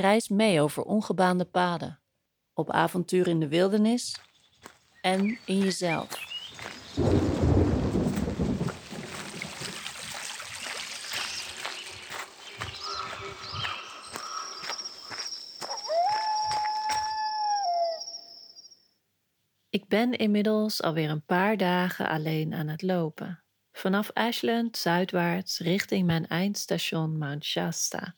Reis mee over ongebaande paden, op avontuur in de wildernis en in jezelf. Ik ben inmiddels alweer een paar dagen alleen aan het lopen. Vanaf Ashland zuidwaarts richting mijn eindstation Mount Shasta.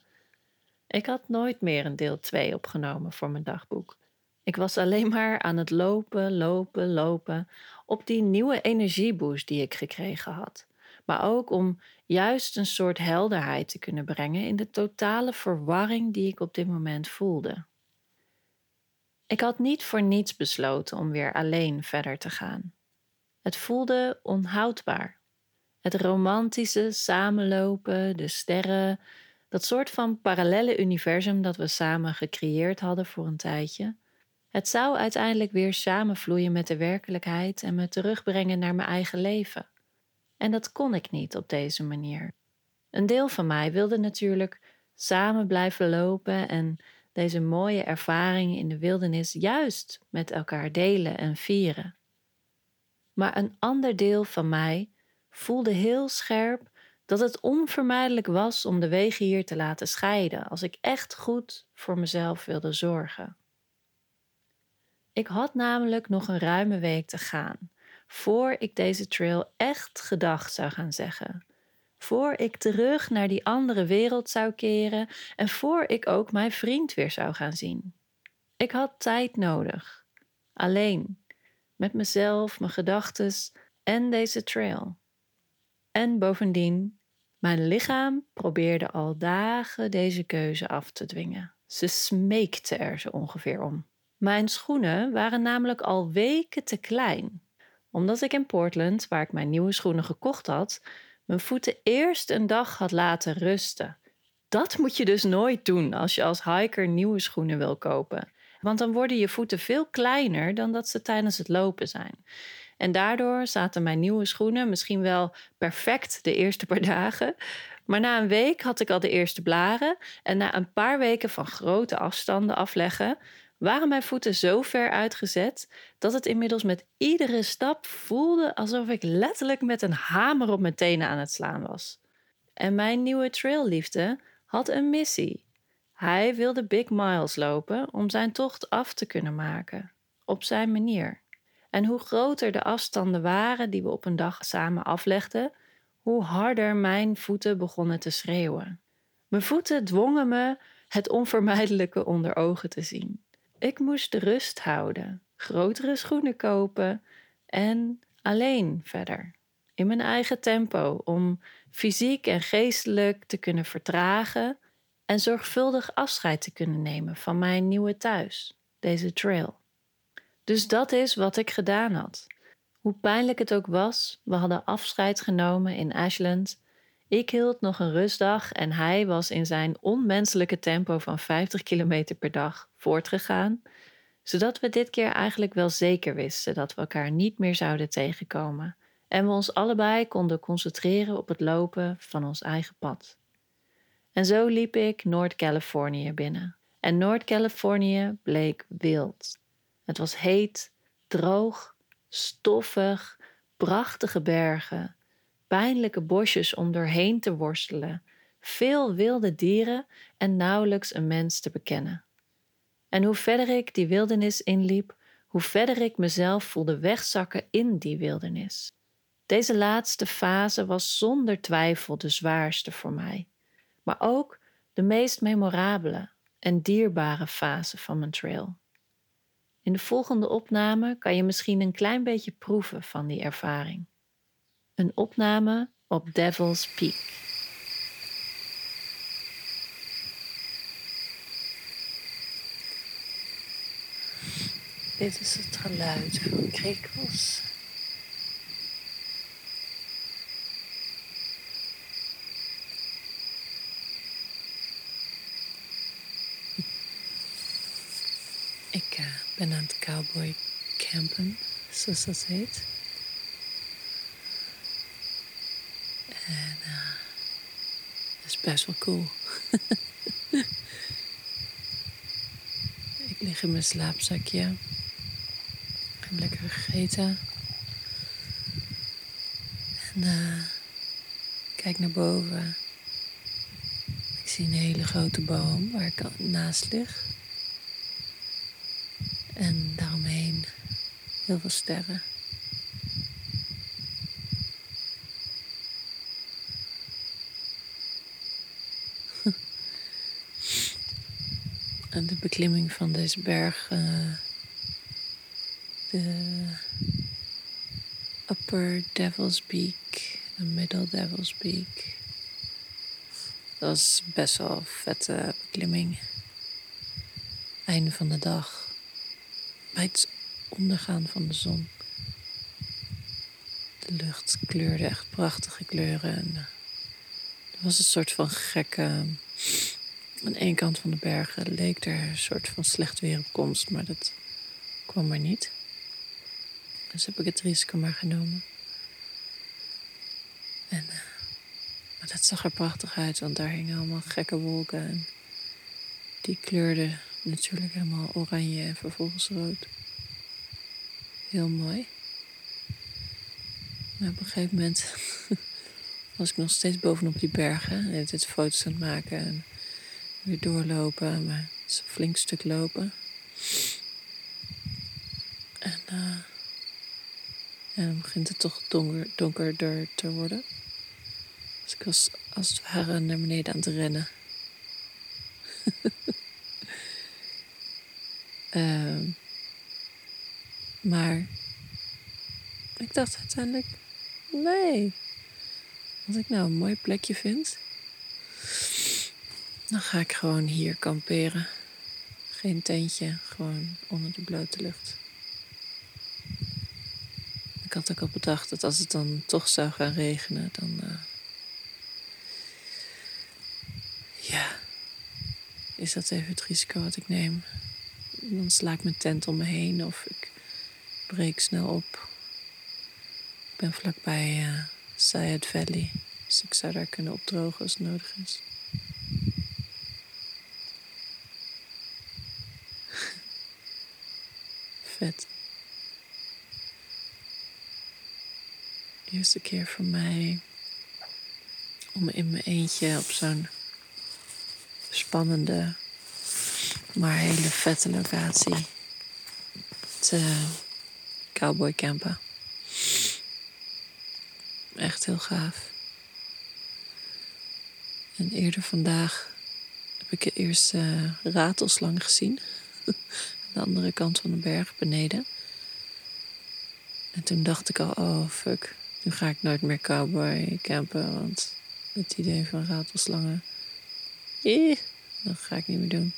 Ik had nooit meer een deel 2 opgenomen voor mijn dagboek. Ik was alleen maar aan het lopen, lopen, lopen op die nieuwe energieboost die ik gekregen had. Maar ook om juist een soort helderheid te kunnen brengen in de totale verwarring die ik op dit moment voelde. Ik had niet voor niets besloten om weer alleen verder te gaan. Het voelde onhoudbaar. Het romantische samenlopen, de sterren, dat soort van parallelle universum dat we samen gecreëerd hadden voor een tijdje. Het zou uiteindelijk weer samenvloeien met de werkelijkheid en me terugbrengen naar mijn eigen leven. En dat kon ik niet op deze manier. Een deel van mij wilde natuurlijk samen blijven lopen en deze mooie ervaring in de wildernis juist met elkaar delen en vieren. Maar een ander deel van mij voelde heel scherp dat het onvermijdelijk was om de wegen hier te laten scheiden als ik echt goed voor mezelf wilde zorgen. Ik had namelijk nog een ruime week te gaan voor ik deze trail echt gedag zou gaan zeggen. Voor ik terug naar die andere wereld zou keren en voor ik ook mijn vriend weer zou gaan zien. Ik had tijd nodig. Alleen, met mezelf, mijn gedachten en deze trail. En bovendien, mijn lichaam probeerde al dagen deze keuze af te dwingen. Ze smeekte er zo ongeveer om. Mijn schoenen waren namelijk al weken te klein. Omdat ik in Portland, waar ik mijn nieuwe schoenen gekocht had, mijn voeten eerst een dag had laten rusten. Dat moet je dus nooit doen als je als hiker nieuwe schoenen wil kopen. Want dan worden je voeten veel kleiner dan dat ze tijdens het lopen zijn. En daardoor zaten mijn nieuwe schoenen misschien wel perfect de eerste paar dagen. Maar na een week had ik al de eerste blaren. En na een paar weken van grote afstanden afleggen, waren mijn voeten zo ver uitgezet dat het inmiddels met iedere stap voelde alsof ik letterlijk met een hamer op mijn tenen aan het slaan was. En mijn nieuwe trailliefde had een missie. Hij wilde big miles lopen om zijn tocht af te kunnen maken, op zijn manier. En hoe groter de afstanden waren die we op een dag samen aflegden, hoe harder mijn voeten begonnen te schreeuwen. Mijn voeten dwongen me het onvermijdelijke onder ogen te zien. Ik moest rust houden, grotere schoenen kopen en alleen verder. In mijn eigen tempo om fysiek en geestelijk te kunnen vertragen en zorgvuldig afscheid te kunnen nemen van mijn nieuwe thuis, deze trail. Dus dat is wat ik gedaan had. Hoe pijnlijk het ook was, we hadden afscheid genomen in Ashland. Ik hield nog een rustdag en hij was in zijn onmenselijke tempo van 50 km per dag voortgegaan, zodat we dit keer eigenlijk wel zeker wisten dat we elkaar niet meer zouden tegenkomen en we ons allebei konden concentreren op het lopen van ons eigen pad. En zo liep ik Noord-Californië binnen. En Noord-Californië bleek wild. Het was heet, droog, stoffig, prachtige bergen, pijnlijke bosjes om doorheen te worstelen, veel wilde dieren en nauwelijks een mens te bekennen. En hoe verder ik die wildernis inliep, hoe verder ik mezelf voelde wegzakken in die wildernis. Deze laatste fase was zonder twijfel de zwaarste voor mij, maar ook de meest memorabele en dierbare fase van mijn trail. In de volgende opname kan je misschien een klein beetje proeven van die ervaring. Een opname op Devil's Peak. Dit is het geluid van krikkels. Ben aan het cowboy campen, zoals dat heet. En uh, dat is best wel cool. ik lig in mijn slaapzakje. Ik heb lekker gegeten. En uh, kijk naar boven. Ik zie een hele grote boom waar ik naast lig. En daaromheen heel veel sterren. en de beklimming van deze berg, uh, de Upper Devil's Peak, de Middle Devil's Peak. Dat was best wel vette beklimming. Einde van de dag bij het ondergaan van de zon. De lucht kleurde echt prachtige kleuren. En eh, er was een soort van gekke. Aan één kant van de bergen leek er een soort van slecht weer op komst, maar dat kwam maar niet. Dus heb ik het risico maar genomen. En uh, maar dat zag er prachtig uit, want daar hingen allemaal gekke wolken. En die kleurden natuurlijk helemaal oranje en vervolgens rood. Heel mooi. Maar op een gegeven moment was ik nog steeds bovenop die bergen. En dit foto's aan het maken en weer doorlopen. Maar het flink stuk lopen. En, en dan begint het toch donker, donkerder te worden. Dus ik was als het ware naar beneden aan het rennen. uh, maar ik dacht uiteindelijk, nee. Als ik nou een mooi plekje vind, dan ga ik gewoon hier kamperen. Geen tentje, gewoon onder de blote lucht. Ik had ook al bedacht dat als het dan toch zou gaan regenen, dan. Uh, ja, is dat even het risico wat ik neem. Dan sla ik mijn tent om me heen of ik breek snel op. Ik ben vlakbij uh, Sayed Valley, dus ik zou daar kunnen opdrogen als het nodig is. Vet. Eerste keer voor mij om in mijn eentje op zo'n spannende, maar hele vette locatie te cowboy campen. Echt heel gaaf. En eerder vandaag heb ik de eerste ratelslang gezien. Aan de andere kant van de berg beneden. En toen dacht ik al, oh fuck, nu ga ik nooit meer cowboy campen. Want het idee van ratelslangen, eh, dat ga ik niet meer doen.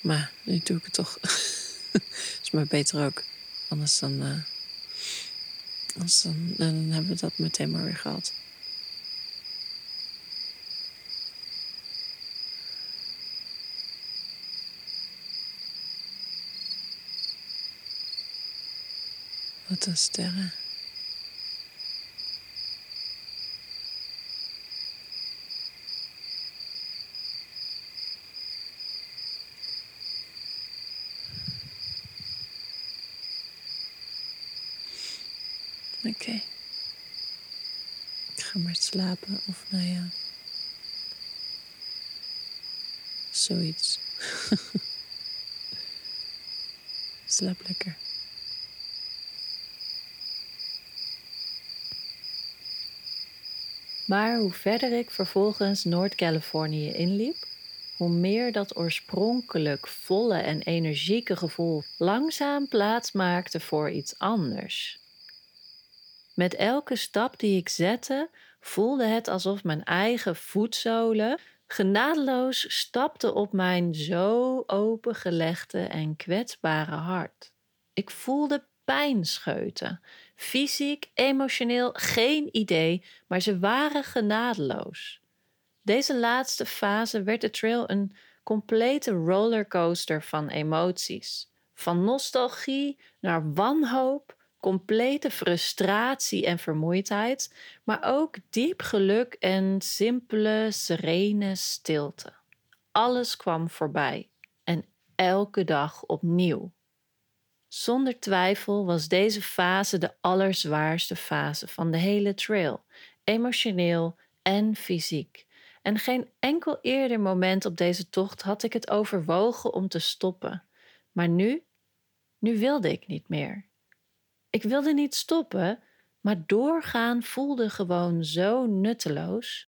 Maar nu doe ik het toch. is maar beter ook. Anders dan, uh, anders dan, dan hebben we dat meteen maar weer gehad. Wat een sterren. Oké. Ik ga maar slapen of nou ja. Zoiets. Slaap lekker. Maar hoe verder ik vervolgens Noord-Californië inliep, hoe meer dat oorspronkelijk volle en energieke gevoel langzaam plaats maakte voor iets anders. Met elke stap die ik zette, voelde het alsof mijn eigen voetzolen genadeloos stapte op mijn zo opengelegde en kwetsbare hart. Ik voelde pijnscheuten. Fysiek, emotioneel, geen idee, maar ze waren genadeloos. Deze laatste fase werd de trail een complete rollercoaster van emoties. Van nostalgie naar wanhoop, complete frustratie en vermoeidheid, maar ook diep geluk en simpele, serene stilte. Alles kwam voorbij en elke dag opnieuw. Zonder twijfel was deze fase de allerzwaarste fase van de hele trail, emotioneel en fysiek. En geen enkel eerder moment op deze tocht had ik het overwogen om te stoppen. Maar nu, nu wilde ik niet meer. Ik wilde niet stoppen, maar doorgaan voelde gewoon zo nutteloos.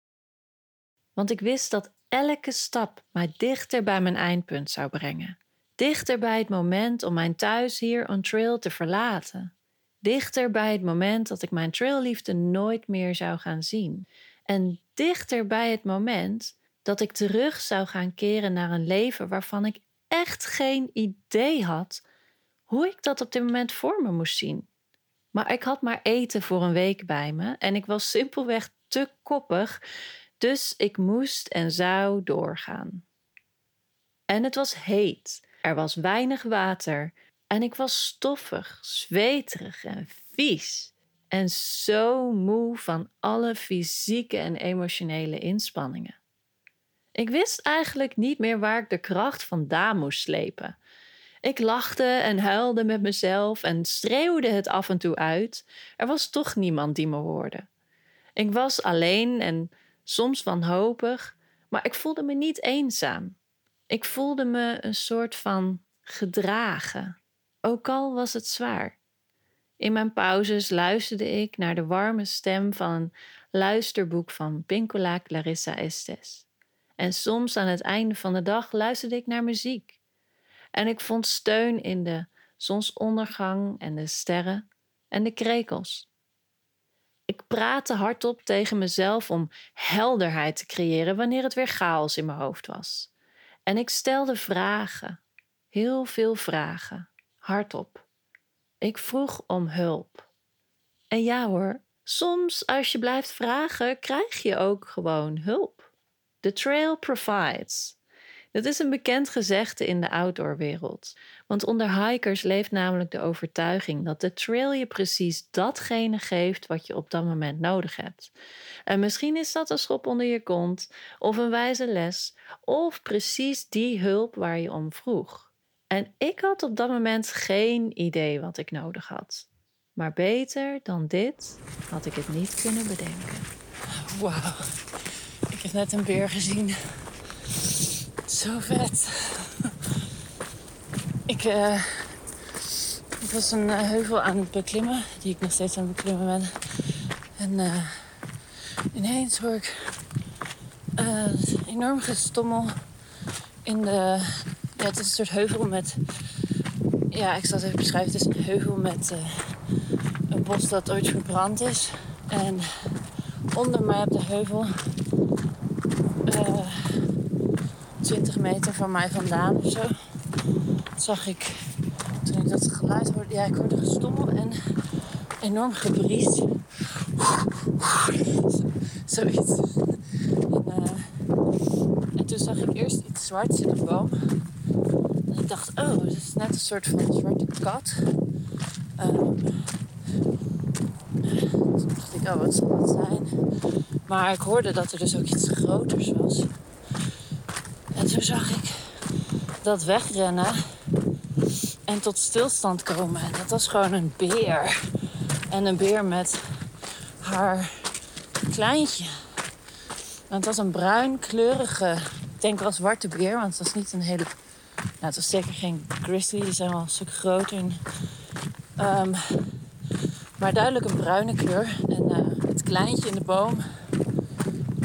Want ik wist dat elke stap mij dichter bij mijn eindpunt zou brengen. Dichter bij het moment om mijn thuis hier on trail te verlaten. Dichter bij het moment dat ik mijn trailliefde nooit meer zou gaan zien. En dichter bij het moment dat ik terug zou gaan keren naar een leven waarvan ik echt geen idee had hoe ik dat op dit moment voor me moest zien. Maar ik had maar eten voor een week bij me en ik was simpelweg te koppig, dus ik moest en zou doorgaan. En het was heet, er was weinig water en ik was stoffig, zweterig en vies. En zo moe van alle fysieke en emotionele inspanningen. Ik wist eigenlijk niet meer waar ik de kracht vandaan moest slepen. Ik lachte en huilde met mezelf en streeuwde het af en toe uit. Er was toch niemand die me hoorde. Ik was alleen en soms wanhopig, maar ik voelde me niet eenzaam. Ik voelde me een soort van gedragen, ook al was het zwaar. In mijn pauzes luisterde ik naar de warme stem van een luisterboek van Pincola Clarissa Estes. En soms aan het einde van de dag luisterde ik naar muziek. En ik vond steun in de zonsondergang en de sterren en de krekels. Ik praatte hardop tegen mezelf om helderheid te creëren wanneer het weer chaos in mijn hoofd was. En ik stelde vragen, heel veel vragen, hardop. Ik vroeg om hulp. En ja hoor, soms als je blijft vragen, krijg je ook gewoon hulp. The trail provides. Dat is een bekend gezegde in de outdoorwereld. Want onder hikers leeft namelijk de overtuiging dat de trail je precies datgene geeft wat je op dat moment nodig hebt. En misschien is dat een schop onder je kont, of een wijze les, of precies die hulp waar je om vroeg. En ik had op dat moment geen idee wat ik nodig had. Maar beter dan dit had ik het niet kunnen bedenken. Wauw, ik heb net een beer gezien. Zo vet. Ik, ik was een uh, heuvel aan het beklimmen, die ik nog steeds aan het beklimmen ben. En uh, ineens hoor ik een enorm gestommel in de. Ja, het is een soort heuvel met. Ja, ik zal het even beschrijven. Het is een heuvel met een bos dat ooit verbrand is. En onder mij op de heuvel 20 meter van mij vandaan of zo. Zag ik, toen ik dat geluid hoorde, ja, ik hoorde gestommel en enorm gebriest. Zoiets. En, uh, en toen zag ik eerst iets zwarts in de boom. En ik dacht, oh, het is net een soort van zwarte kat. Um, toen dacht ik, oh, wat zal dat zijn? Maar ik hoorde dat er dus ook iets groters was. En toen zag ik dat wegrennen en tot stilstand komen. Dat was gewoon een beer. En een beer met haar kleintje. En het was een bruin kleurige, ik denk wel zwarte beer, want het was niet een hele. Nou, het was zeker geen grizzly, die zijn wel een stuk groter. um, maar duidelijk een bruine kleur. En uh, het kleintje in de boom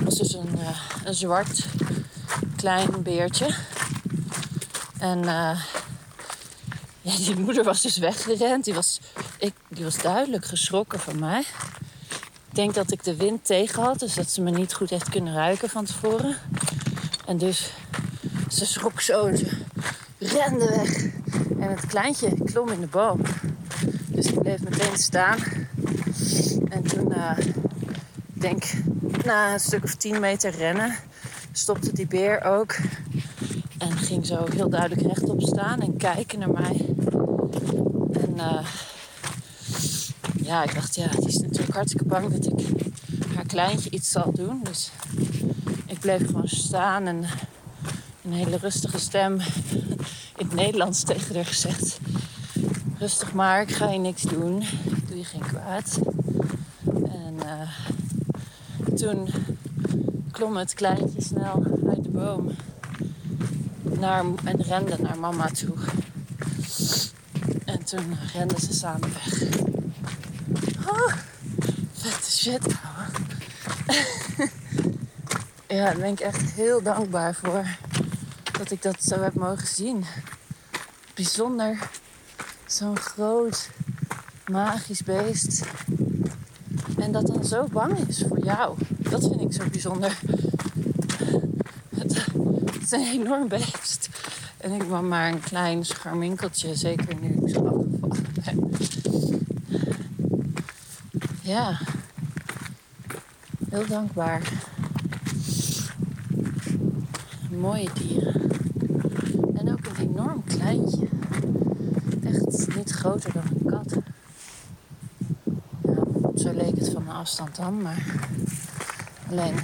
was dus een, uh, een zwart klein beertje. En uh, ja, die moeder was dus weggerend. Die was, ik, die was duidelijk geschrokken van mij. Ik denk dat ik de wind tegen had, dus dat ze me niet goed heeft kunnen ruiken van tevoren. En dus ze schrok zo en ze rende weg. En het kleintje klom in de boom. Dus ik bleef meteen staan. En toen, uh, denk na een stuk of 10 meter rennen, stopte die beer ook. En ging zo heel duidelijk rechtop staan en kijken naar mij. En uh, ja, ik dacht, ja, die is natuurlijk hartstikke bang dat ik haar kleintje iets zal doen. Dus ik bleef gewoon staan en een hele rustige stem in het Nederlands tegen haar gezegd. Rustig maar, ik ga je niks doen. Ik doe je geen kwaad. En uh, toen klom het kleintje snel uit de boom naar, en rende naar mama toe. En toen renden ze samen weg. Oh, vette shit, ja, daar ben ik echt heel dankbaar voor dat ik dat zo heb mogen zien. Bijzonder. Zo'n groot, magisch beest. En dat dan zo bang is voor jou. Dat vind ik zo bijzonder. Het, het is een enorm beest. En ik ben maar een klein scharminkeltje, zeker nu ik zo afgevallen. Ja, heel dankbaar. Mooie dieren. En ook een enorm kleintje. Echt niet groter dan een kat. Ja, zo leek het van mijn afstand dan, maar alleen.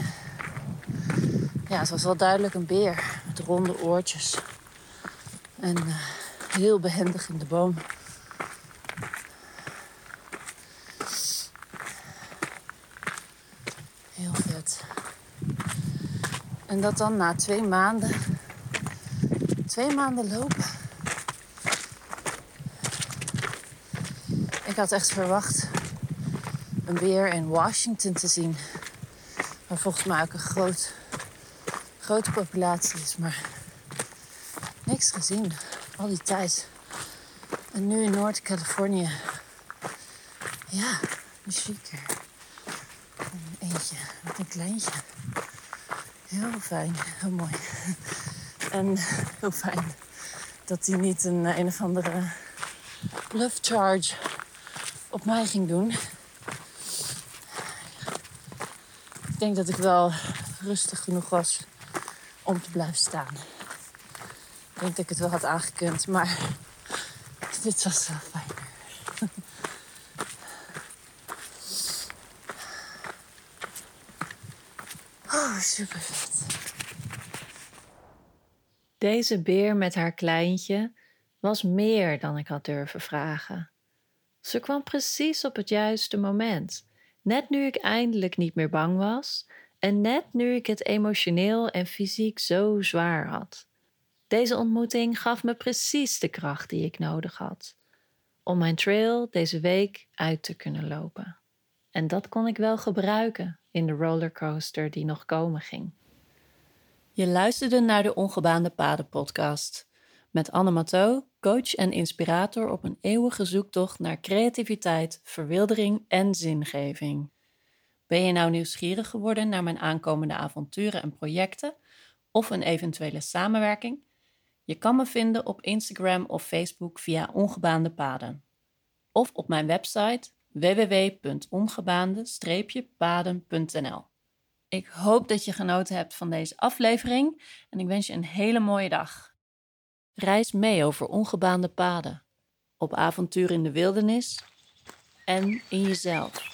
Ja, het was wel duidelijk een beer met ronde oortjes. En uh, heel behendig in de boom. Heel vet. En dat dan na twee maanden. Twee maanden lopen. Ik had echt verwacht een beer in Washington te zien. Volgens mij ook een groot, grote populatie is. Maar niks gezien. Al die tijd. En nu in Noord-Californië. Ja, chiquer. Een eentje met een kleintje. Heel fijn, heel mooi. En heel fijn dat hij niet een een of andere bluff charge op mij ging doen. Ik denk dat ik wel rustig genoeg was om te blijven staan. Ik denk dat ik het wel had aangekund, maar dit was wel fijner. Oh, super vet. Deze beer met haar kleintje was meer dan ik had durven vragen. Ze kwam precies op het juiste moment, net nu ik eindelijk niet meer bang was en net nu ik het emotioneel en fysiek zo zwaar had. Deze ontmoeting gaf me precies de kracht die ik nodig had om mijn trail deze week uit te kunnen lopen. En dat kon ik wel gebruiken in de rollercoaster die nog komen ging. Je luisterde naar de Ongebaande Paden podcast met Anne Matteau, coach en inspirator op een eeuwige zoektocht naar creativiteit, verwildering en zingeving. Ben je nou nieuwsgierig geworden naar mijn aankomende avonturen en projecten of een eventuele samenwerking? Je kan me vinden op Instagram of Facebook via Ongebaande Paden. Of op mijn website www.ongebaande-paden.nl. Ik hoop dat je genoten hebt van deze aflevering en ik wens je een hele mooie dag. Reis mee over ongebaande paden, op avontuur in de wildernis en in jezelf.